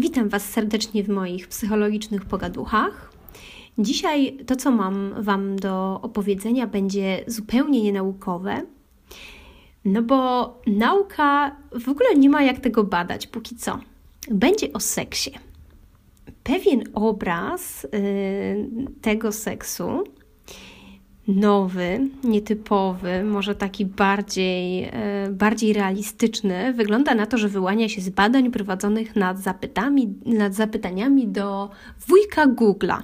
Witam Was serdecznie w moich psychologicznych pogaduchach. Dzisiaj to, co mam Wam do opowiedzenia, będzie zupełnie nienaukowe, no bo nauka w ogóle nie ma jak tego badać póki co. Będzie o seksie. Pewien obraz yy, tego seksu nowy, nietypowy, może taki bardziej, e, bardziej realistyczny, wygląda na to, że wyłania się z badań prowadzonych nad, zapytami, nad zapytaniami do wujka Google'a.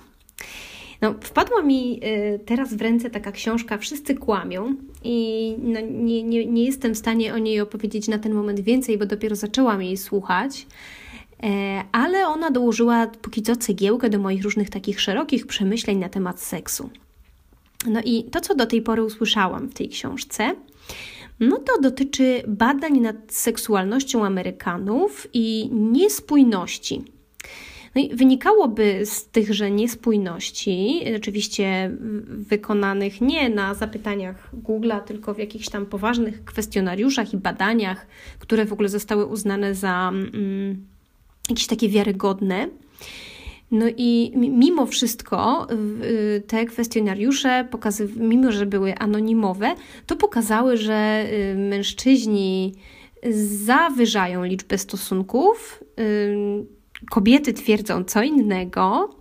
No, wpadła mi e, teraz w ręce taka książka Wszyscy kłamią i no, nie, nie, nie jestem w stanie o niej opowiedzieć na ten moment więcej, bo dopiero zaczęłam jej słuchać e, ale ona dołożyła póki co cegiełkę do moich różnych takich szerokich przemyśleń na temat seksu. No i to, co do tej pory usłyszałam w tej książce, no to dotyczy badań nad seksualnością Amerykanów i niespójności. No i wynikałoby z tychże niespójności, oczywiście wykonanych nie na zapytaniach Google'a, tylko w jakichś tam poważnych kwestionariuszach i badaniach, które w ogóle zostały uznane za mm, jakieś takie wiarygodne, no i mimo wszystko y, te kwestionariusze, mimo że były anonimowe, to pokazały, że y, mężczyźni zawyżają liczbę stosunków, y, kobiety twierdzą co innego.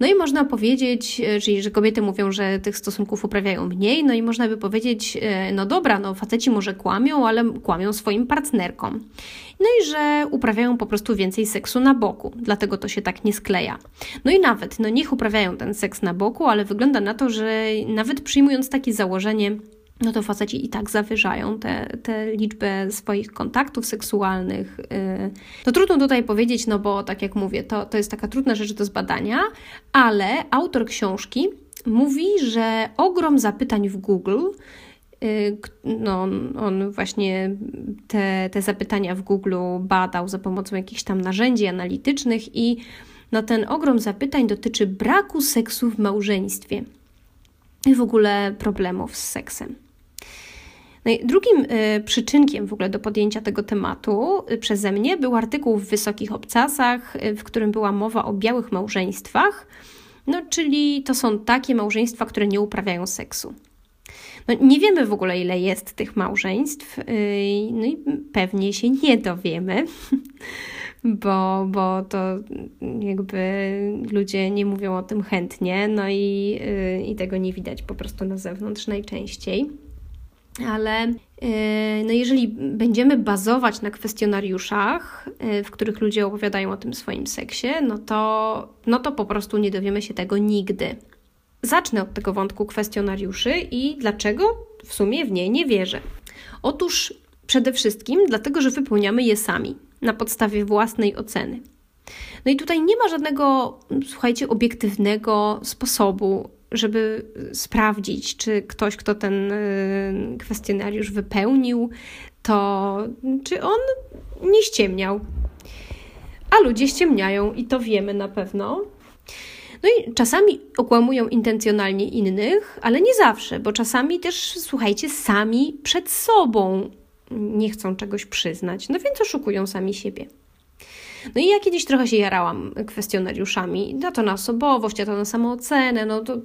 No i można powiedzieć, czyli że kobiety mówią, że tych stosunków uprawiają mniej, no i można by powiedzieć, no dobra, no faceci może kłamią, ale kłamią swoim partnerkom. No i że uprawiają po prostu więcej seksu na boku, dlatego to się tak nie skleja. No i nawet, no niech uprawiają ten seks na boku, ale wygląda na to, że nawet przyjmując takie założenie, no to faceci i tak zawyżają tę te, te liczbę swoich kontaktów seksualnych. Y, to trudno tutaj powiedzieć, no bo tak jak mówię, to, to jest taka trudna rzecz do zbadania, ale autor książki mówi, że ogrom zapytań w Google Y, no, on właśnie te, te zapytania w Google badał za pomocą jakichś tam narzędzi analitycznych i no, ten ogrom zapytań dotyczy braku seksu w małżeństwie i w ogóle problemów z seksem. No drugim y, przyczynkiem w ogóle do podjęcia tego tematu y, przeze mnie był artykuł w Wysokich Obcasach, y, w którym była mowa o białych małżeństwach, no, czyli to są takie małżeństwa, które nie uprawiają seksu. No, nie wiemy w ogóle, ile jest tych małżeństw, no i pewnie się nie dowiemy, bo, bo to jakby ludzie nie mówią o tym chętnie, no i, i tego nie widać po prostu na zewnątrz najczęściej. Ale y, no jeżeli będziemy bazować na kwestionariuszach, w których ludzie opowiadają o tym swoim seksie, no to, no to po prostu nie dowiemy się tego nigdy. Zacznę od tego wątku kwestionariuszy i dlaczego w sumie w nie nie wierzę. Otóż przede wszystkim dlatego, że wypełniamy je sami, na podstawie własnej oceny. No i tutaj nie ma żadnego, słuchajcie, obiektywnego sposobu, żeby sprawdzić, czy ktoś, kto ten y, kwestionariusz wypełnił, to czy on nie ściemniał. A ludzie ściemniają i to wiemy na pewno. No i czasami okłamują intencjonalnie innych, ale nie zawsze, bo czasami też, słuchajcie, sami przed sobą nie chcą czegoś przyznać, no więc oszukują sami siebie. No i ja kiedyś trochę się jarałam kwestionariuszami, na to na osobowość, a to na samoocenę, no to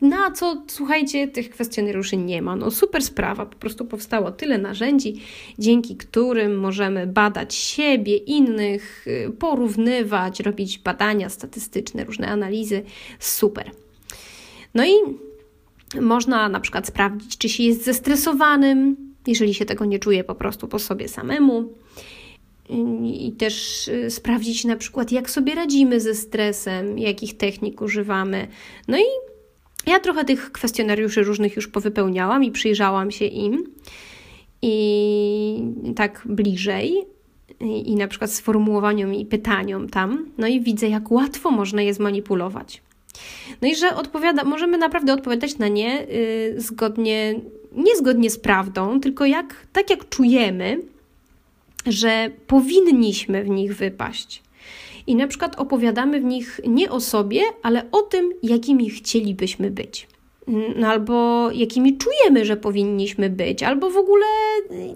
na co, słuchajcie, tych kwestionariuszy nie ma. No super sprawa, po prostu powstało tyle narzędzi, dzięki którym możemy badać siebie, innych, porównywać, robić badania statystyczne, różne analizy. Super. No i można na przykład sprawdzić, czy się jest zestresowanym, jeżeli się tego nie czuje po prostu po sobie samemu i też y, sprawdzić na przykład, jak sobie radzimy ze stresem, jakich technik używamy. No i ja trochę tych kwestionariuszy różnych już powypełniałam i przyjrzałam się im i tak bliżej i, i na przykład sformułowaniom i pytaniom tam, no i widzę, jak łatwo można je zmanipulować. No i że odpowiada, możemy naprawdę odpowiadać na nie y, zgodnie, nie zgodnie z prawdą, tylko jak, tak jak czujemy, że powinniśmy w nich wypaść. I na przykład opowiadamy w nich nie o sobie, ale o tym, jakimi chcielibyśmy być. no albo jakimi czujemy, że powinniśmy być, albo w ogóle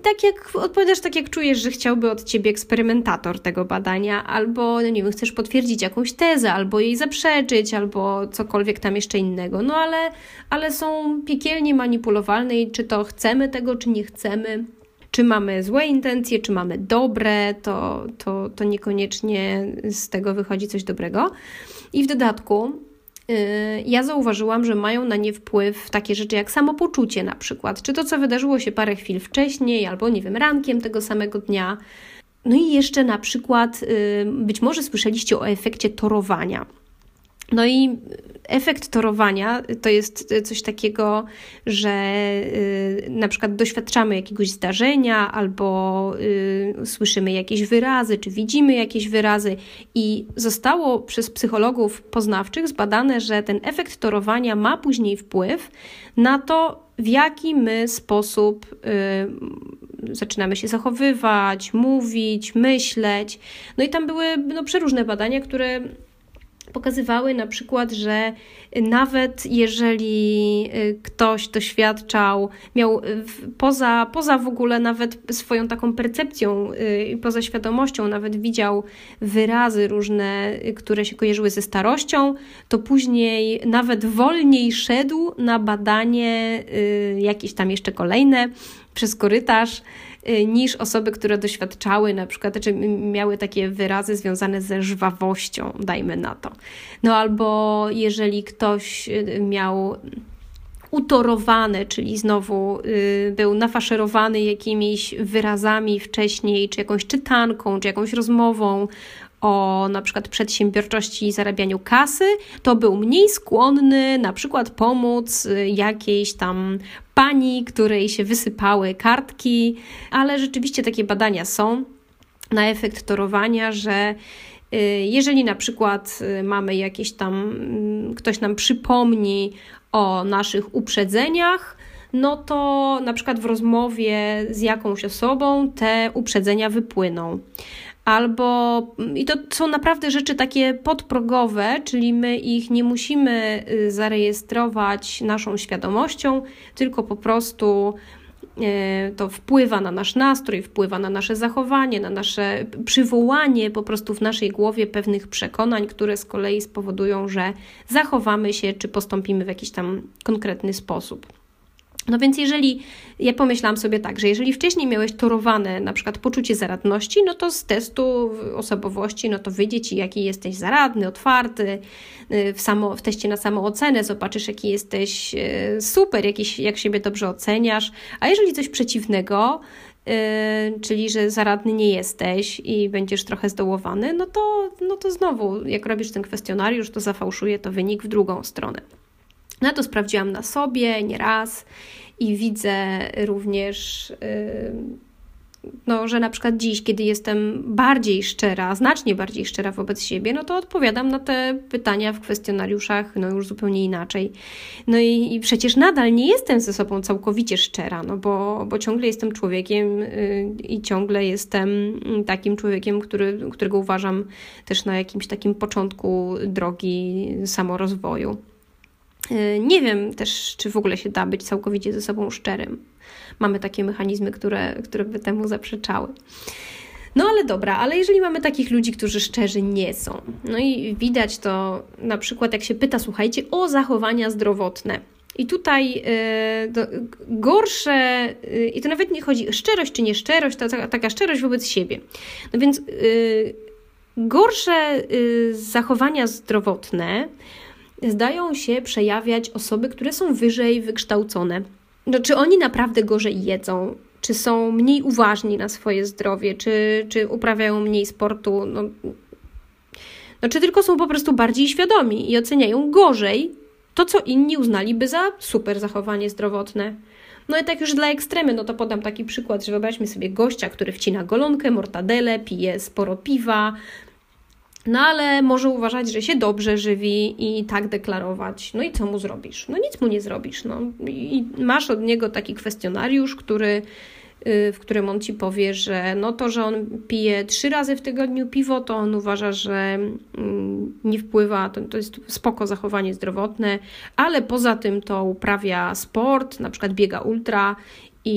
tak jak odpowiadasz, tak jak czujesz, że chciałby od ciebie eksperymentator tego badania, albo no nie wiem, chcesz potwierdzić jakąś tezę, albo jej zaprzeczyć, albo cokolwiek tam jeszcze innego. No ale, ale są piekielnie manipulowalne i czy to chcemy tego, czy nie chcemy. Czy mamy złe intencje, czy mamy dobre, to, to, to niekoniecznie z tego wychodzi coś dobrego. I w dodatku Y, ja zauważyłam, że mają na nie wpływ takie rzeczy jak samopoczucie na przykład, czy to, co wydarzyło się parę chwil wcześniej, albo nie wiem, rankiem tego samego dnia. No i jeszcze na przykład, y, być może słyszeliście o efekcie torowania. No i efekt torowania to jest coś takiego, że y, na przykład doświadczamy jakiegoś zdarzenia albo y, słyszymy jakieś wyrazy, czy widzimy jakieś wyrazy, i zostało przez psychologów poznawczych zbadane, że ten efekt torowania ma później wpływ na to, w jaki my sposób y, zaczynamy się zachowywać, mówić, myśleć. No i tam były no, przeróżne badania, które pokazywały na przykład, że nawet jeżeli y, ktoś doświadczał, miał y, poza, poza w ogóle nawet swoją taką percepcją y, i poza świadomością, nawet widział wyrazy różne, które się kojarzyły ze starością, to później nawet wolniej szedł na badanie jakieś tam jeszcze kolejne przez korytarz Y, niż osoby, które doświadczały na przykład, czy miały takie wyrazy związane ze żwawością, dajmy na to. No albo jeżeli ktoś y, miał utorowany, czyli znowu y, był nafaszerowany jakimiś wyrazami wcześniej, czy jakąś czytanką, czy jakąś rozmową o na przykład przedsiębiorczości i zarabianiu kasy, to był mniej skłonny na przykład pomóc y, jakiejś tam pani, której się wysypały kartki, ale rzeczywiście takie badania są na efekt torowania, że y, jeżeli na przykład y, mamy jakieś tam, mm, ktoś nam przypomni o naszych uprzedzeniach, no to na przykład w rozmowie z jakąś osobą te uprzedzenia wypłyną albo i to są naprawdę rzeczy takie podprogowe, czyli my ich nie musimy y, zarejestrować naszą świadomością, tylko po prostu y, to wpływa na nasz nastrój, wpływa na nasze zachowanie, na nasze przywołanie po prostu w naszej głowie pewnych przekonań, które z kolei spowodują, że zachowamy się czy postąpimy w jakiś tam konkretny sposób. No więc jeżeli, ja pomyślałam sobie tak, że jeżeli wcześniej miałeś torowane na przykład poczucie zaradności, no to z testu osobowości, no to wyjdzie Ci, jaki jesteś zaradny, otwarty, y, w, samo, w teście na samoocenę zobaczysz, jaki jesteś y, super, jakiś, jak siebie dobrze oceniasz, a jeżeli coś przeciwnego, Yy, czyli że zaradny nie jesteś i będziesz trochę zdołowany, no to, no to znowu, jak robisz ten kwestionariusz, to zafałszuje to wynik w drugą stronę. No to sprawdziłam na sobie nieraz i widzę również, y, no, że na przykład dziś, kiedy jestem bardziej szczera, znacznie bardziej szczera wobec siebie, no to odpowiadam na te pytania w kwestionariuszach no już zupełnie inaczej. No i, i przecież nadal nie jestem ze sobą całkowicie szczera, no bo, bo ciągle jestem człowiekiem y, i ciągle jestem takim człowiekiem, który, którego uważam też na jakimś takim początku drogi samorozwoju. Y, nie wiem też, czy w ogóle się da być całkowicie ze sobą szczerym. Mamy takie mechanizmy, które, które by temu zaprzeczały. No ale dobra, ale jeżeli mamy takich ludzi, którzy szczerzy nie są, no i widać to na przykład, jak się pyta, słuchajcie, o zachowania zdrowotne. I tutaj y, gorsze, y, i to nawet nie chodzi szczerość czy nieszczerość, to taka, taka szczerość wobec siebie. No więc gorsze zachowania zdrowotne zdają się przejawiać osoby, które są wyżej wykształcone. No, czy oni naprawdę gorzej jedzą? Czy są mniej uważni na swoje zdrowie? Czy, czy uprawiają mniej sportu? No, no, czy tylko są po prostu bardziej świadomi i oceniają gorzej to, co inni uznaliby za super zachowanie zdrowotne? No i tak już dla ekstremy, no to podam taki przykład, że wyobraźmy sobie gościa, który wcina golonkę, mortadele, pije sporo piwa, no ale może uważać, że się dobrze żywi i tak deklarować. No i co mu zrobisz? No nic mu nie zrobisz. No. I masz od niego taki kwestionariusz, który y, w którym on ci powie, że no to, że on pije trzy razy w tygodniu piwo, to on uważa, że mm, nie wpływa, to, to jest spoko zachowanie zdrowotne, ale poza tym to uprawia sport, na przykład biega ultra i,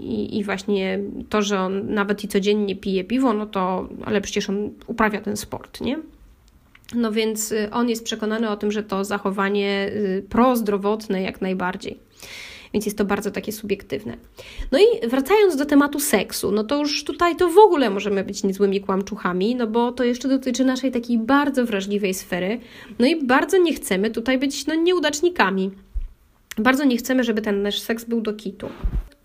i, I, właśnie to, że on nawet i codziennie pije piwo, no to, ale przecież on uprawia ten sport, nie? No więc y, on jest przekonany o tym, że to zachowanie y, prozdrowotne jak najbardziej. Więc jest to bardzo takie subiektywne. No i wracając do tematu seksu, no to już tutaj to w ogóle możemy być niezłymi kłamczuchami, no bo to jeszcze dotyczy naszej takiej bardzo wrażliwej sfery. No i bardzo nie chcemy tutaj być no, nieudacznikami. Bardzo nie chcemy, żeby ten nasz seks był do kitu.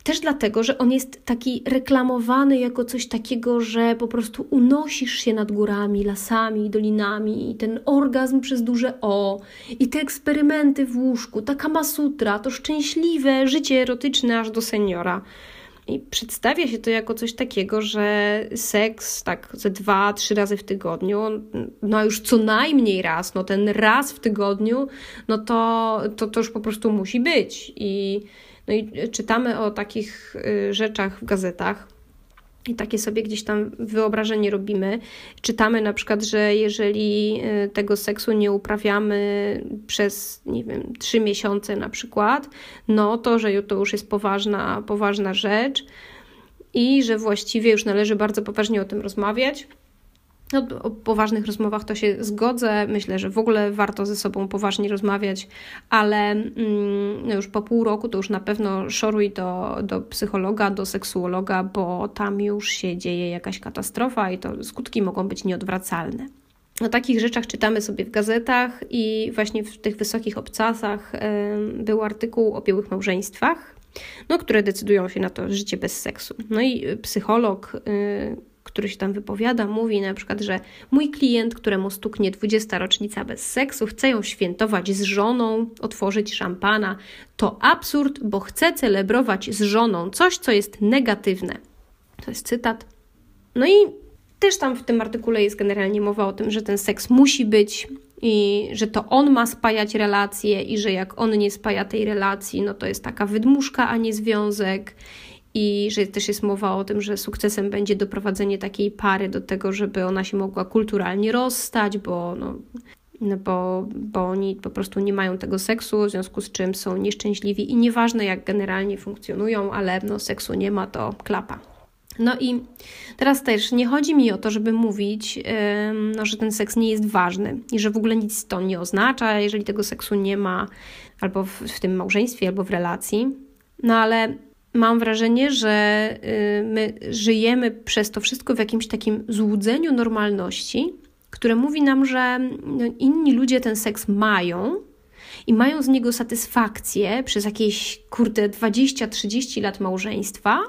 Też dlatego, że on jest taki reklamowany jako coś takiego, że po prostu unosisz się nad górami, lasami, dolinami, i ten orgazm przez duże O, i te eksperymenty w łóżku, taka masutra, to szczęśliwe życie erotyczne aż do seniora. I przedstawia się to jako coś takiego, że seks tak ze dwa, trzy razy w tygodniu, no już co najmniej raz, no ten raz w tygodniu, no to, to, to już po prostu musi być. I, no i czytamy o takich y, rzeczach w gazetach. I takie sobie gdzieś tam wyobrażenie robimy. Czytamy na przykład, że jeżeli y, tego seksu nie uprawiamy przez, nie wiem, trzy miesiące na przykład, no to, że to już jest poważna, poważna rzecz i że właściwie już należy bardzo poważnie o tym rozmawiać. No, o poważnych rozmowach to się zgodzę. Myślę, że w ogóle warto ze sobą poważnie rozmawiać, ale mm, no już po pół roku to już na pewno szoruj do, do psychologa, do seksuologa, bo tam już się dzieje jakaś katastrofa i to skutki mogą być nieodwracalne. O takich rzeczach czytamy sobie w gazetach i właśnie w tych wysokich obcasach był artykuł o białych małżeństwach, no, które decydują się na to życie bez seksu. No i psycholog y, który się tam wypowiada, mówi na przykład, że mój klient, któremu stuknie 20 rocznica bez seksu, chce ją świętować z żoną, otworzyć szampana. To absurd, bo chce celebrować z żoną coś, co jest negatywne. To jest cytat. No i też tam w tym artykule jest generalnie mowa o tym, że ten seks musi być i że to on ma spajać relacje i że jak on nie spaja tej relacji, no to jest taka wydmuszka, a nie związek i że też jest mowa o tym, że sukcesem będzie doprowadzenie takiej pary do tego, żeby ona się mogła kulturalnie rozstać, bo, no, no bo, bo oni po prostu nie mają tego seksu, w związku z czym są nieszczęśliwi i nieważne jak generalnie funkcjonują, ale no, seksu nie ma, to klapa. No i teraz też nie chodzi mi o to, żeby mówić, no, że ten seks nie jest ważny i że w ogóle nic to nie oznacza, jeżeli tego seksu nie ma albo w, w tym małżeństwie, albo w relacji. No ale mam wrażenie, że y, my żyjemy przez to wszystko w jakimś takim złudzeniu normalności, które mówi nam, że no, inni ludzie ten seks mają i mają z niego satysfakcję przez jakieś, kurde, 20-30 lat małżeństwa,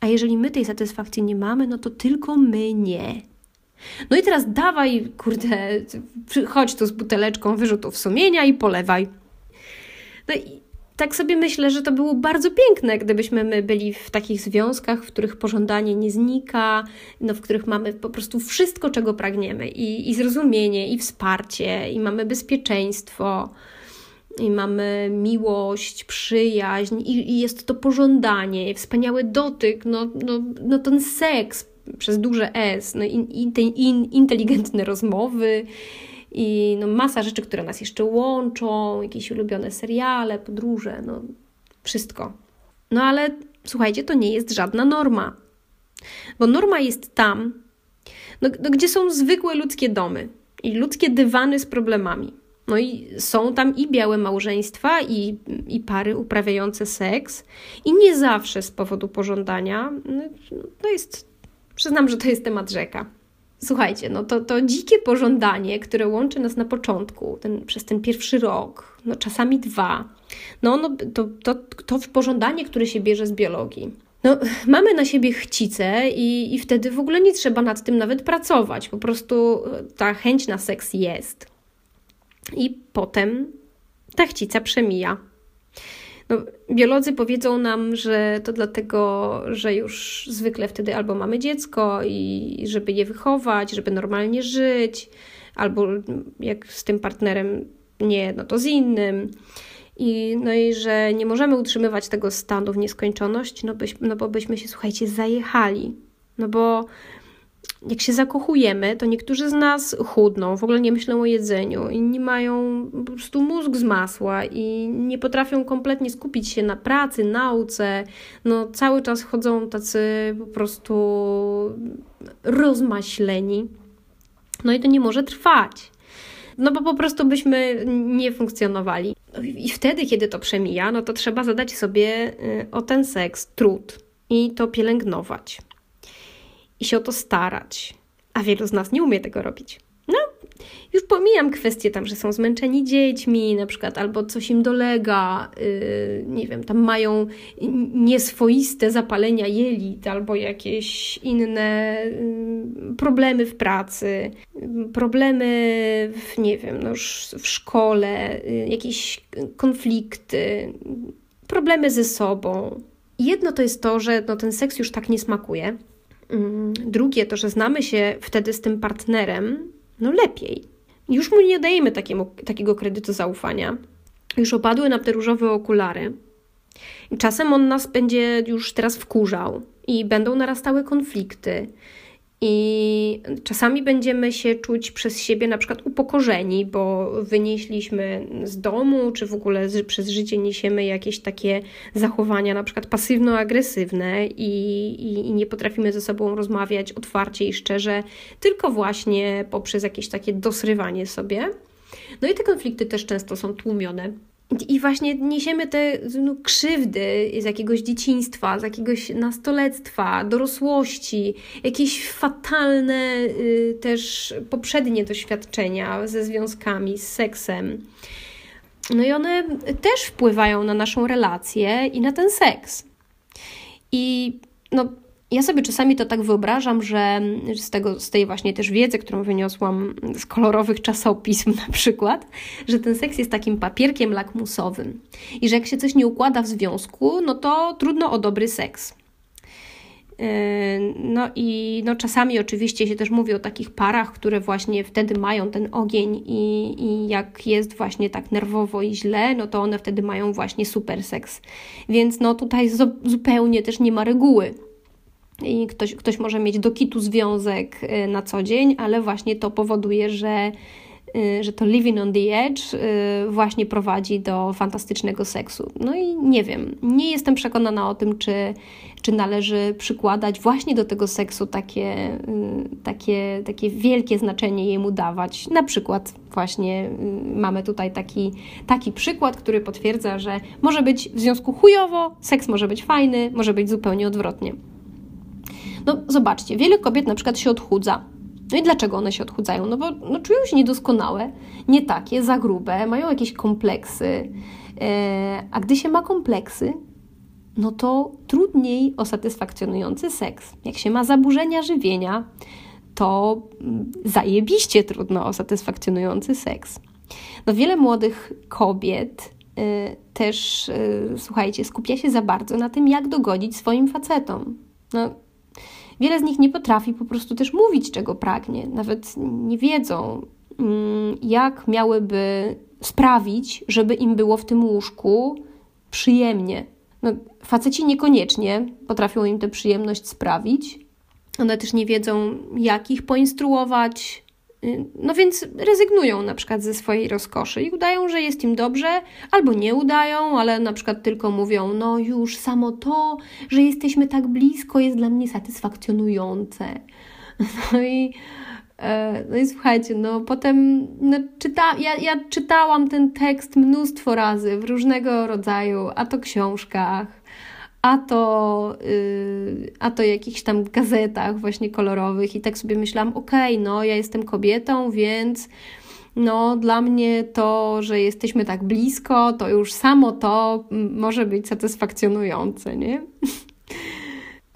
a jeżeli my tej satysfakcji nie mamy, no to tylko my nie. No i teraz dawaj, kurde, chodź tu z buteleczką wyrzutów sumienia i polewaj. No i tak sobie myślę, że to było bardzo piękne, gdybyśmy my byli w takich związkach, w których pożądanie nie znika, no, w których mamy po prostu wszystko, czego pragniemy. I, i zrozumienie, i wsparcie, i mamy bezpieczeństwo, i mamy miłość, przyjaźń, i, i jest to pożądanie, wspaniały dotyk, no, no, no ten seks przez duże S, no, i, i te in, inteligentne rozmowy i no, masa rzeczy, które nas jeszcze łączą, jakieś ulubione seriale, podróże, no wszystko. No ale słuchajcie, to nie jest żadna norma. Bo norma jest tam, no, no, gdzie są zwykłe ludzkie domy i ludzkie dywany z problemami. No i są tam i białe małżeństwa, i, i pary uprawiające seks, i nie zawsze z powodu pożądania. No, to jest, przyznam, że to jest temat rzeka. Słuchajcie, no to, to dzikie pożądanie, które łączy nas na początku, ten, przez ten pierwszy rok, no czasami dwa, no, no to, to, to pożądanie, które się bierze z biologii. No, mamy na siebie chcicę i, i wtedy w ogóle nie trzeba nad tym nawet pracować. Po prostu e, ta chęć na seks jest. I potem ta chcica przemija. No, biolodzy powiedzą nam, że to dlatego, że już zwykle wtedy albo mamy dziecko i żeby je wychować, żeby normalnie żyć, albo jak z tym partnerem nie, no to z innym. I, no i że nie możemy utrzymywać tego stanu w nieskończoność, no, byś, no bo byśmy się, słuchajcie, zajechali. No bo jak się zakochujemy, to niektórzy z nas chudną, w ogóle nie myślą o jedzeniu, inni mają po prostu mózg z masła i nie potrafią kompletnie skupić się na pracy, nauce. No, cały czas chodzą tacy po prostu rozmaśleni. No i to nie może trwać. No bo po prostu byśmy nie funkcjonowali. I wtedy, kiedy to przemija, no to trzeba zadać sobie y, o ten seks trud i to pielęgnować i się o to starać. A wielu z nas nie umie tego robić. No, już pomijam kwestie tam, że są zmęczeni dziećmi, na przykład, albo coś im dolega, yy, nie wiem, tam mają nieswoiste zapalenia jelit, albo jakieś inne yy, problemy w pracy, yy, problemy, w, nie wiem, no w szkole, y, jakieś konflikty, problemy ze sobą. Jedno to jest to, że no, ten seks już tak nie smakuje, drugie to, że znamy się wtedy z tym partnerem, no lepiej. Już mu nie dajemy takiemu, takiego kredytu zaufania. Już opadły nam te różowe okulary. czasem on nas będzie już teraz wkurzał i będą narastały konflikty. I czasami będziemy się czuć przez siebie na przykład upokorzeni, bo wynieśliśmy z domu, czy w ogóle z, przez życie niesiemy jakieś takie zachowania, na przykład pasywno-agresywne i, i, i nie potrafimy ze sobą rozmawiać otwarcie i szczerze, tylko właśnie poprzez jakieś takie dosrywanie sobie. No i te konflikty też często są tłumione i właśnie niesiemy te no, krzywdy z jakiegoś dzieciństwa, z jakiegoś nastolectwa, dorosłości, jakieś fatalne y, też poprzednie doświadczenia ze związkami, z seksem. No i one też wpływają na naszą relację i na ten seks. I no, ja sobie czasami to tak wyobrażam, że z, tego, z tej właśnie też wiedzy, którą wyniosłam z kolorowych czasopism na przykład, że ten seks jest takim papierkiem lakmusowym i że jak się coś nie układa w związku, no to trudno o dobry seks. Yy, no i no czasami oczywiście się też mówi o takich parach, które właśnie wtedy mają ten ogień i, i jak jest właśnie tak nerwowo i źle, no to one wtedy mają właśnie super seks. Więc no tutaj zupełnie też nie ma reguły i ktoś, ktoś może mieć do kitu związek y, na co dzień, ale właśnie to powoduje, że, y, że to living on the edge y, właśnie prowadzi do fantastycznego seksu. No i nie wiem, nie jestem przekonana o tym, czy, czy należy przykładać właśnie do tego seksu takie, takie, takie wielkie znaczenie jemu dawać. Na przykład właśnie mamy tutaj taki, taki przykład, który potwierdza, że może być w związku chujowo, seks może być fajny, może być zupełnie odwrotnie. No zobaczcie, wiele kobiet na przykład się odchudza. No i dlaczego one się odchudzają? No bo no, czują się niedoskonałe, nie takie, za grube, mają jakieś kompleksy. E, a gdy się ma kompleksy, no to trudniej o satysfakcjonujący seks. Jak się ma zaburzenia żywienia, to mm, zajebiście trudno o satysfakcjonujący seks. No wiele młodych kobiet y, też, y, słuchajcie, skupia się za bardzo na tym, jak dogodzić swoim facetom. No, Wiele z nich nie potrafi po prostu też mówić, czego pragnie, nawet nie wiedzą, mm, jak miałyby sprawić, żeby im było w tym łóżku przyjemnie. No, faceci niekoniecznie potrafią im tę przyjemność sprawić. One też nie wiedzą, jak ich poinstruować, no więc rezygnują na przykład ze swojej rozkoszy i udają, że jest im dobrze, albo nie udają, ale na przykład tylko mówią: No, już samo to, że jesteśmy tak blisko, jest dla mnie satysfakcjonujące. No i, e, no i słuchajcie, no potem no, czyta, ja, ja czytałam ten tekst mnóstwo razy w różnego rodzaju, a to książkach a to, yy, a to jakichś tam gazetach właśnie kolorowych i tak sobie myślałam, okej, okay, no ja jestem kobietą, więc no dla mnie to, że jesteśmy tak blisko, to już samo to może być satysfakcjonujące, nie?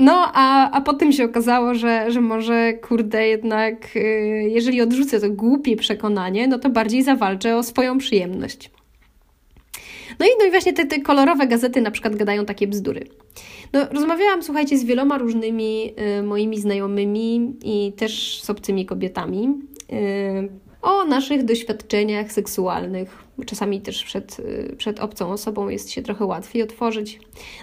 No, a, a potem się okazało, że, że może, kurde, jednak, yy, jeżeli odrzucę to głupie przekonanie, no to bardziej zawalczę o swoją przyjemność. No i, no i właśnie te, te kolorowe gazety na przykład gadają takie bzdury. No, rozmawiałam, słuchajcie, z wieloma różnymi y, moimi znajomymi i też z obcymi kobietami. Y, o naszych doświadczeniach seksualnych. Czasami też przed, przed obcą osobą jest się trochę łatwiej otworzyć.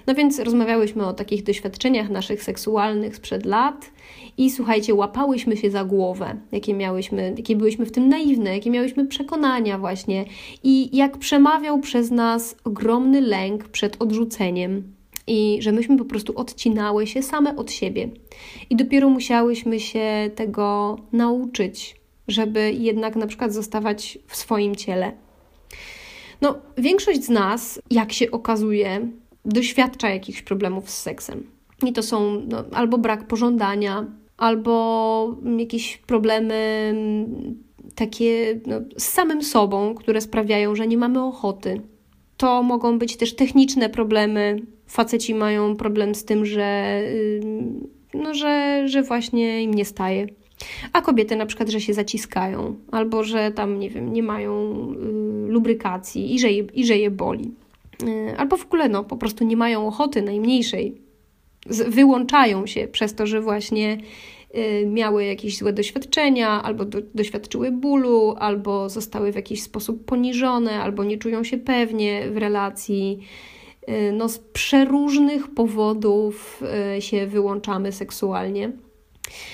No więc rozmawiałyśmy o takich doświadczeniach naszych seksualnych sprzed lat i słuchajcie, łapałyśmy się za głowę, jakie miałyśmy, jakie byłyśmy w tym naiwne, jakie miałyśmy przekonania właśnie i jak przemawiał przez nas ogromny lęk przed odrzuceniem i że myśmy po prostu odcinały się same od siebie. I dopiero musiałyśmy się tego nauczyć, żeby jednak na przykład zostawać w swoim ciele. No, większość z nas, jak się okazuje, doświadcza jakichś problemów z seksem. I to są no, albo brak pożądania, albo jakieś problemy mm, takie no, z samym sobą, które sprawiają, że nie mamy ochoty. To mogą być też techniczne problemy. Faceci mają problem z tym, że, no, że, że właśnie im nie staje. A kobiety na przykład, że się zaciskają, albo że tam, nie wiem, nie mają y, lubrykacji i że, je, i że je boli. Y, albo w ogóle, no, po prostu nie mają ochoty najmniejszej. Z, wyłączają się przez to, że właśnie y, miały jakieś złe doświadczenia, albo do, doświadczyły bólu, albo zostały w jakiś sposób poniżone, albo nie czują się pewnie w relacji. Y, no, z przeróżnych powodów y, się wyłączamy seksualnie.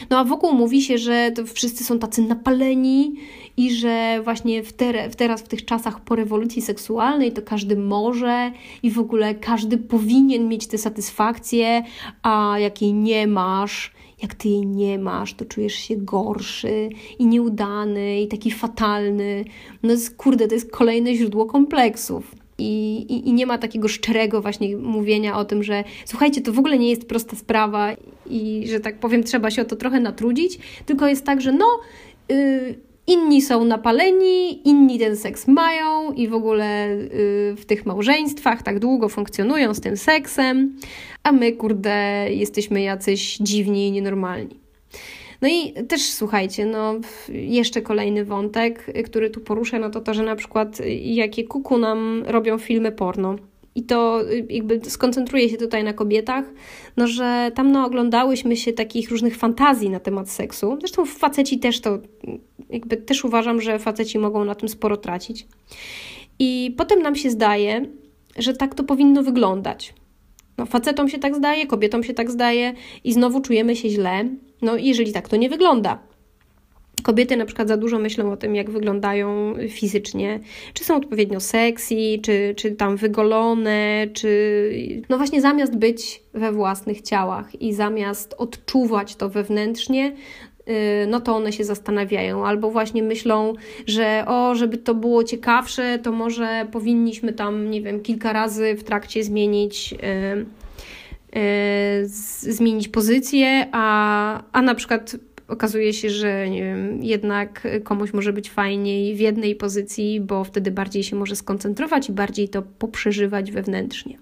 No a wokół mówi się, że wszyscy są tacy napaleni i że właśnie w, te, w teraz, w tych czasach po rewolucji seksualnej, to każdy może i w ogóle każdy powinien mieć tę satysfakcję, a jak jej nie masz, jak ty jej nie masz, to czujesz się gorszy i nieudany i taki fatalny. No jest, kurde, to jest kolejne źródło kompleksów. I, i, I, nie ma takiego szczerego właśnie mówienia o tym, że słuchajcie, to w ogóle nie jest prosta sprawa i że tak powiem, trzeba się o to trochę natrudzić, tylko jest tak, że no, yy, inni są napaleni, inni ten seks mają i w ogóle yy, w tych małżeństwach tak długo funkcjonują z tym seksem, a my, kurde, jesteśmy jacyś dziwni i nienormalni. No i też słuchajcie, no jeszcze kolejny wątek, który tu poruszę, no to to, że na przykład jakie kuku nam robią filmy porno. I to jakby skoncentruję się tutaj na kobietach, no że tam no, oglądałyśmy się takich różnych fantazji na temat seksu. Zresztą faceci też to, jakby też uważam, że faceci mogą na tym sporo tracić. I potem nam się zdaje, że tak to powinno wyglądać. No, facetom się tak zdaje, kobietom się tak zdaje i znowu czujemy się źle, no jeżeli tak to nie wygląda. Kobiety na przykład za dużo myślą o tym, jak wyglądają fizycznie, czy są odpowiednio sexy, czy, czy tam wygolone, czy. No właśnie, zamiast być we własnych ciałach i zamiast odczuwać to wewnętrznie, y, no to one się zastanawiają, albo właśnie myślą, że o, żeby to było ciekawsze, to może powinniśmy tam, nie wiem, kilka razy w trakcie zmienić. Yy, Zmienić pozycję, a, a na przykład okazuje się, że wiem, jednak komuś może być fajniej w jednej pozycji, bo wtedy bardziej się może skoncentrować i bardziej to poprzeżywać wewnętrznie.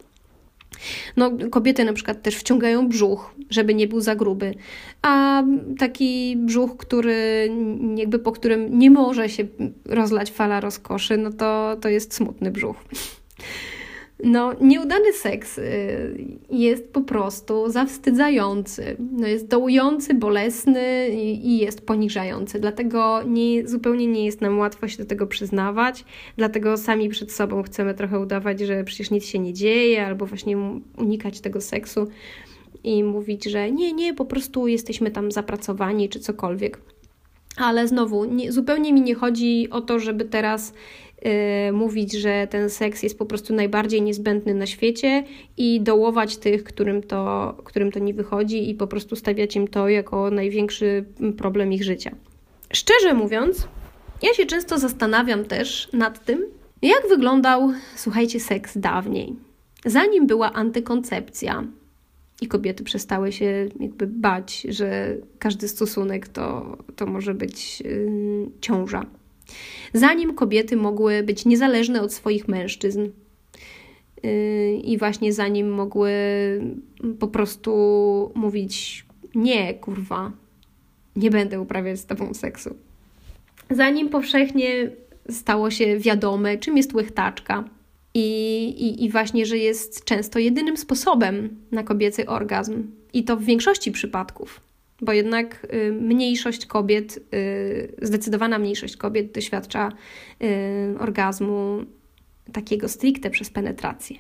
No, kobiety na przykład też wciągają brzuch, żeby nie był za gruby, a taki brzuch, który jakby po którym nie może się rozlać fala rozkoszy, no to, to jest smutny brzuch. No, nieudany seks y, jest po prostu zawstydzający. No, jest dołujący, bolesny i jest poniżający. Dlatego nie, zupełnie nie jest nam łatwo się do tego przyznawać. Dlatego sami przed sobą chcemy trochę udawać, że przecież nic się nie dzieje, albo właśnie unikać tego seksu i mówić, że nie, nie, po prostu jesteśmy tam zapracowani czy cokolwiek. Ale znowu, nie, zupełnie mi nie chodzi o to, żeby teraz mówić, że ten seks jest po prostu najbardziej niezbędny na świecie i dołować tych, którym to, którym to nie wychodzi i po prostu stawiać im to jako największy problem ich życia. Szczerze mówiąc, ja się często zastanawiam też nad tym, jak wyglądał, słuchajcie, seks dawniej. Zanim była antykoncepcja i kobiety przestały się jakby bać, że każdy stosunek to, to może być yy, ciąża zanim kobiety mogły być niezależne od swoich mężczyzn. Yy, I właśnie zanim mogły po prostu mówić: Nie, kurwa, nie będę uprawiać z tobą seksu. Zanim powszechnie stało się wiadome, czym jest łechtaczka. I, i, I właśnie, że jest często jedynym sposobem na kobiecy orgazm. I to w większości przypadków. Bo jednak y, mniejszość kobiet, y, zdecydowana mniejszość kobiet doświadcza y, orgazmu takiego stricte przez penetrację.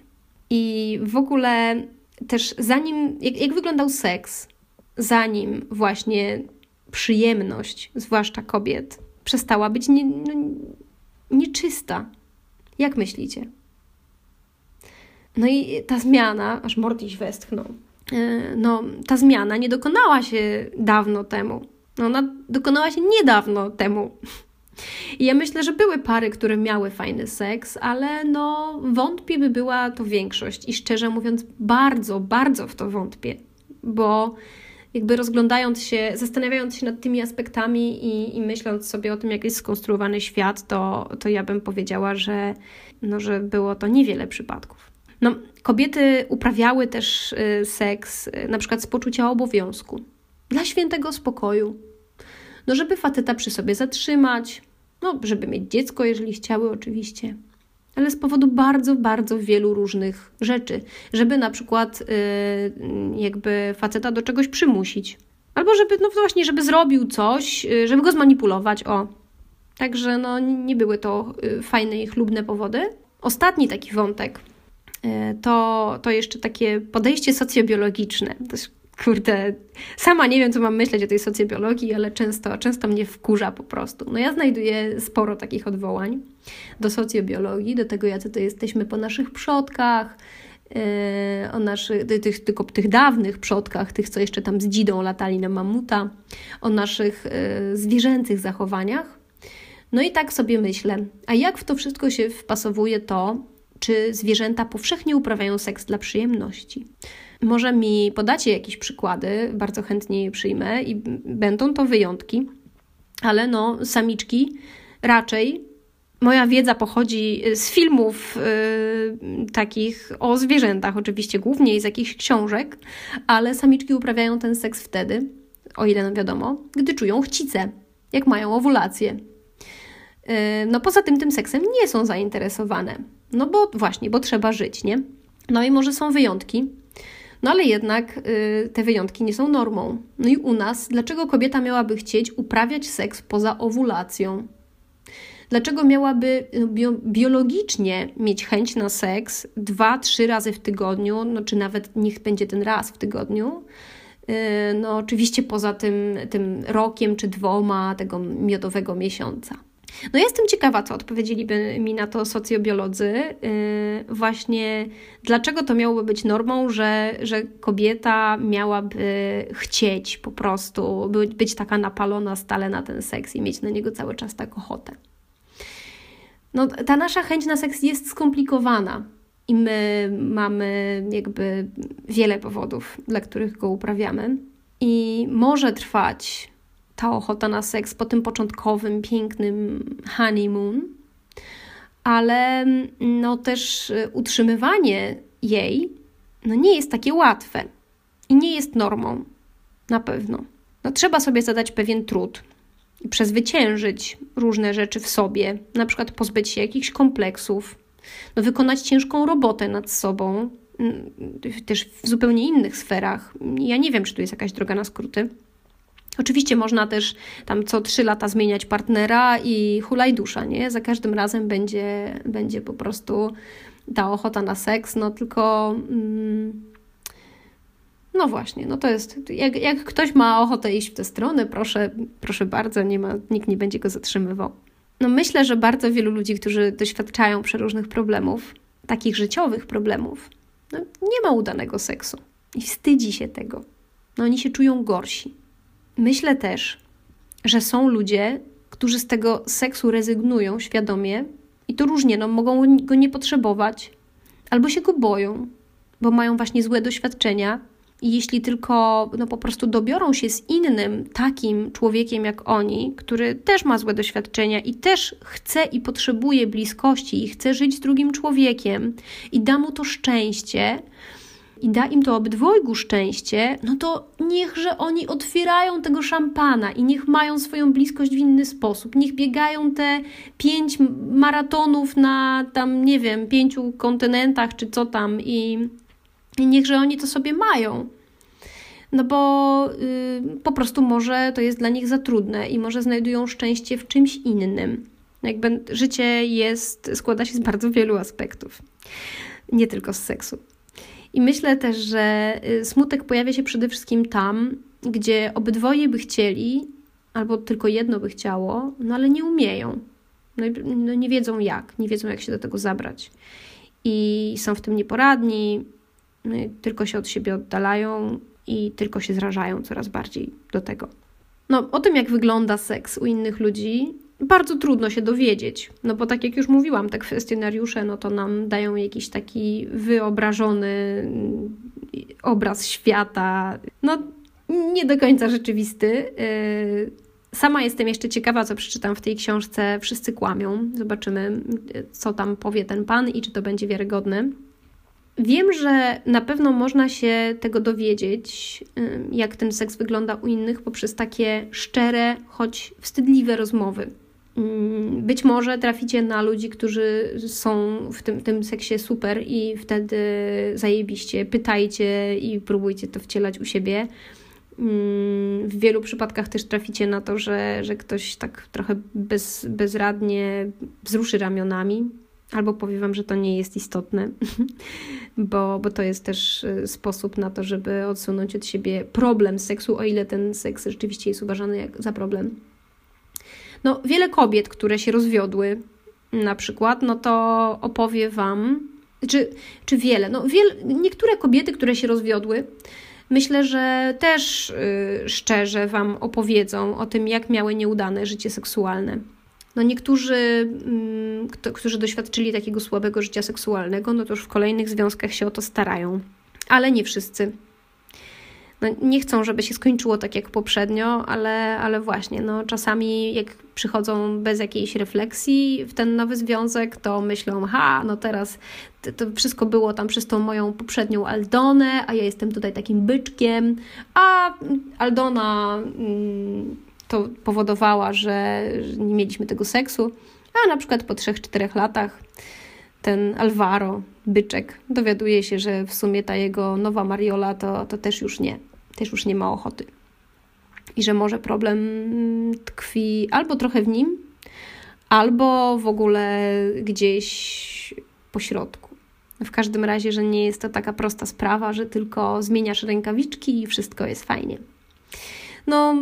I w ogóle też zanim, jak, jak wyglądał seks, zanim właśnie przyjemność, zwłaszcza kobiet, przestała być nie, no, nieczysta. Jak myślicie? No i ta zmiana, aż Mortiś westchnął, no ta zmiana nie dokonała się dawno temu. No, ona dokonała się niedawno temu. I ja myślę, że były pary, które miały fajny seks, ale no wątpię by była to większość. I szczerze mówiąc, bardzo, bardzo w to wątpię, bo jakby rozglądając się, zastanawiając się nad tymi aspektami i, i myśląc sobie o tym, jak jest skonstruowany świat, to, to ja bym powiedziała, że, no, że było to niewiele przypadków. No, kobiety uprawiały też y, seks y, na przykład z poczucia obowiązku, dla świętego spokoju, no żeby faceta przy sobie zatrzymać, no żeby mieć dziecko, jeżeli chciały oczywiście, ale z powodu bardzo, bardzo wielu różnych rzeczy, żeby na przykład yy, jakby faceta do czegoś przymusić, albo żeby, no właśnie, żeby zrobił coś, żeby go zmanipulować, o. Także no nie były to fajne i chlubne powody. Ostatni taki wątek. y, to, to jeszcze takie podejście socjobiologiczne. Kurde, sama nie wiem, co mam myśleć o tej socjobiologii, ale często, często mnie wkurza po prostu. No ja znajduję sporo takich odwołań do socjobiologii, do tego, jacy to jesteśmy po naszych przodkach, yy, o naszych, tych, tylko tych dawnych przodkach, tych, co jeszcze tam z dzidą latali na mamuta, o naszych yy, zwierzęcych zachowaniach. No i tak sobie myślę, a jak w to wszystko się wpasowuje to, czy zwierzęta powszechnie uprawiają seks dla przyjemności? Może mi podacie jakieś przykłady, bardzo chętnie je przyjmę i będą to wyjątki, ale no, samiczki raczej. Moja wiedza pochodzi z filmów yy, takich o zwierzętach, oczywiście głównie z jakichś książek, ale samiczki uprawiają ten seks wtedy, o ile nam wiadomo, gdy czują chcicę, jak mają owulację. Yy, no poza tym tym seksem nie są zainteresowane, no bo właśnie, bo trzeba żyć, nie? No i może są wyjątki, no ale jednak y, te wyjątki nie są normą. No i u nas, dlaczego kobieta miałaby chcieć uprawiać seks poza owulacją? Dlaczego miałaby bio, biologicznie mieć chęć na seks dwa, trzy razy w tygodniu, no czy nawet niech będzie ten raz w tygodniu? Y, no, oczywiście poza tym, tym rokiem czy dwoma tego miodowego miesiąca. No jestem ciekawa, co odpowiedzieliby mi na to socjobiolodzy. Yy, właśnie dlaczego to miałoby być normą, że, że kobieta miałaby chcieć po prostu być taka napalona stale na ten seks i mieć na niego cały czas tak ochotę. No, ta nasza chęć na seks jest skomplikowana i my mamy jakby wiele powodów, dla których go uprawiamy. I może trwać ta ochota na seks po tym początkowym, pięknym honeymoon, ale no też y, utrzymywanie jej no nie jest takie łatwe i nie jest normą, na pewno. No, trzeba sobie zadać pewien trud i przezwyciężyć różne rzeczy w sobie, na przykład pozbyć się jakichś kompleksów, no, wykonać ciężką robotę nad sobą, też w zupełnie innych sferach. Ja nie wiem, czy tu jest jakaś droga na skróty. Oczywiście można też tam co trzy lata zmieniać partnera i hulaj dusza, nie? Za każdym razem będzie, będzie po prostu ta ochota na seks, no tylko... Mm, no właśnie, no to jest, jak, jak ktoś ma ochotę iść w tę stronę, proszę, proszę bardzo, nie ma, nikt nie będzie go zatrzymywał. No myślę, że bardzo wielu ludzi, którzy doświadczają przeróżnych problemów, takich życiowych problemów, no nie ma udanego seksu i wstydzi się tego. No oni się czują gorsi. Myślę też, że są ludzie, którzy z tego seksu rezygnują świadomie i to różnie, no, mogą go nie potrzebować albo się go boją, bo mają właśnie złe doświadczenia. I jeśli tylko no, po prostu dobiorą się z innym takim człowiekiem jak oni, który też ma złe doświadczenia i też chce i potrzebuje bliskości i chce żyć z drugim człowiekiem i da mu to szczęście, i da im to obydwojgu szczęście, no to niechże oni otwierają tego szampana i niech mają swoją bliskość w inny sposób. Niech biegają te pięć maratonów na tam, nie wiem, pięciu kontynentach czy co tam i, i niechże oni to sobie mają. no bo y, po prostu może to jest dla nich za trudne i może znajdują szczęście w czymś innym. Jakby życie jest, składa się z bardzo wielu aspektów, nie tylko z seksu. I myślę też, że y, smutek pojawia się przede wszystkim tam, gdzie obydwoje by chcieli, albo tylko jedno by chciało, no ale nie umieją. No, no nie wiedzą jak, nie wiedzą jak się do tego zabrać. I są w tym nieporadni, no tylko się od siebie oddalają i tylko się zrażają coraz bardziej do tego. No, o tym, jak wygląda seks u innych ludzi, bardzo trudno się dowiedzieć. No bo tak jak już mówiłam, te kwestionariusze, no to nam dają jakiś taki wyobrażony obraz świata, no nie do końca rzeczywisty. Y, sama jestem jeszcze ciekawa, co przeczytam w tej książce Wszyscy kłamią. Zobaczymy, co tam powie ten pan i czy to będzie wiarygodne. Wiem, że na pewno można się tego dowiedzieć, y, jak ten seks wygląda u innych, poprzez takie szczere, choć wstydliwe rozmowy. Mm, być może traficie na ludzi, którzy są w tym, tym seksie super i wtedy zajebiście pytajcie i próbujcie to wcielać u siebie. Mm, w wielu przypadkach też traficie na to, że, że ktoś tak trochę bez, bezradnie wzruszy ramionami, albo powie Wam, że to nie jest istotne, bo, bo to jest też y, sposób na to, żeby odsunąć od siebie problem seksu, o ile ten seks rzeczywiście jest uważany jak za problem. No, wiele kobiet, które się rozwiodły, na przykład, no to opowie Wam, czy, czy wiele, no wiele, niektóre kobiety, które się rozwiodły, myślę, że też yy, szczerze Wam opowiedzą o tym, jak miały nieudane życie seksualne. No niektórzy, yy, kto, którzy doświadczyli takiego słabego życia seksualnego, no to już w kolejnych związkach się o to starają, ale nie wszyscy no, nie chcą, żeby się skończyło tak jak poprzednio, ale, ale właśnie, no, czasami jak przychodzą bez jakiejś refleksji w ten nowy związek, to myślą, ha, no teraz to, wszystko było tam przez tą moją poprzednią Aldonę, a ja jestem tutaj takim byczkiem, a Aldona mm, to powodowała, że nie mieliśmy tego seksu, a na przykład po 3-4 latach ten Alvaro, byczek, dowiaduje się, że w sumie ta jego nowa Mariola to, to też już nie też już nie ma ochoty. I że może problem tkwi albo trochę w nim, albo w ogóle gdzieś po środku. W każdym razie, że nie jest to taka prosta sprawa, że tylko zmieniasz rękawiczki i wszystko jest fajnie. No,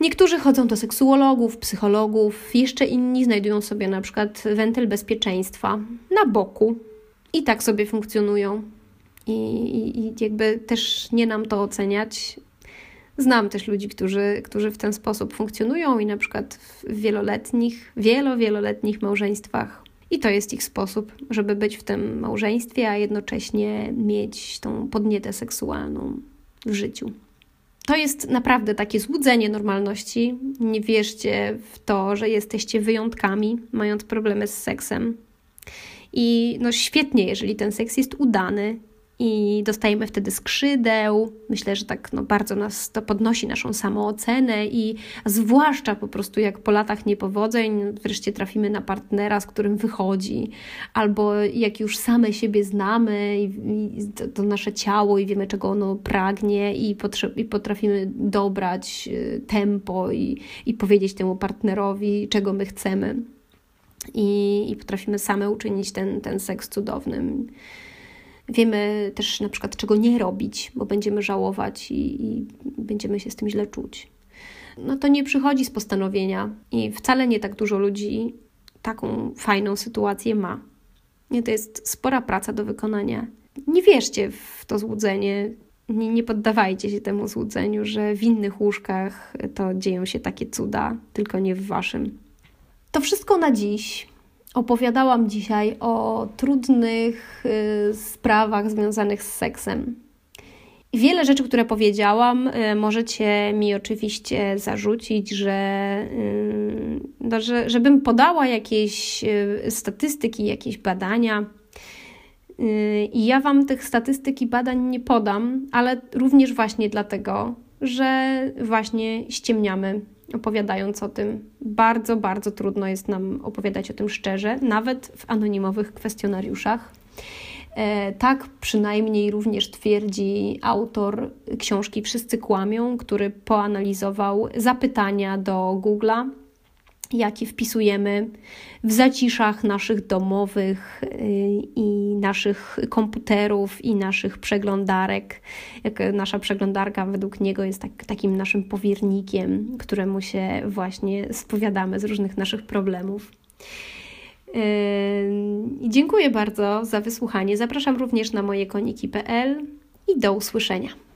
niektórzy chodzą do seksuologów, psychologów, jeszcze inni znajdują sobie na przykład wentyl bezpieczeństwa na boku i tak sobie funkcjonują i, i jakby też nie nam to oceniać. Znam też ludzi, którzy, którzy w ten sposób funkcjonują i na przykład w wieloletnich, wielo, wieloletnich małżeństwach. I to jest ich sposób, żeby być w tym małżeństwie, a jednocześnie mieć tą podnietę seksualną w życiu. To jest naprawdę takie złudzenie normalności. Nie wierzcie w to, że jesteście wyjątkami, mając problemy z seksem. I no świetnie, jeżeli ten seks jest udany, i dostajemy wtedy skrzydeł. Myślę, że tak no, bardzo nas to podnosi naszą samoocenę i zwłaszcza po prostu jak po latach niepowodzeń wreszcie trafimy na partnera, z którym wychodzi, albo jak już same siebie znamy i, i to, to, nasze ciało i wiemy, czego ono pragnie i, i potrafimy dobrać y, tempo i, i powiedzieć temu partnerowi, czego my chcemy. I, i potrafimy same uczynić ten, ten seks cudownym. Wiemy też na przykład, czego nie robić, bo będziemy żałować i, i będziemy się z tym źle czuć. No to nie przychodzi z postanowienia i wcale nie tak dużo ludzi taką fajną sytuację ma. Nie, to jest spora praca do wykonania. Nie wierzcie w to złudzenie, nie, nie poddawajcie się temu złudzeniu, że w innych łóżkach to dzieją się takie cuda, tylko nie w waszym. To wszystko na dziś. Opowiadałam dzisiaj o trudnych y, sprawach związanych z seksem. Wiele rzeczy, które powiedziałam, y, możecie mi oczywiście zarzucić, że, y, no, że żebym podała jakieś statystyki, jakieś badania. I ja Wam tych statystyk i badań nie podam, ale również właśnie dlatego, że właśnie ściemniamy opowiadając o tym. Bardzo, bardzo trudno jest nam opowiadać o tym szczerze, nawet w anonimowych kwestionariuszach. E, tak przynajmniej również twierdzi autor książki Wszyscy kłamią, który poanalizował zapytania do Google'a jakie wpisujemy w zaciszach naszych domowych y, i naszych komputerów i naszych przeglądarek. Nasza przeglądarka według niego jest tak, takim naszym powiernikiem, któremu się właśnie spowiadamy z różnych naszych problemów. Y, dziękuję bardzo za wysłuchanie. Zapraszam również na moje koniki.pl i do usłyszenia.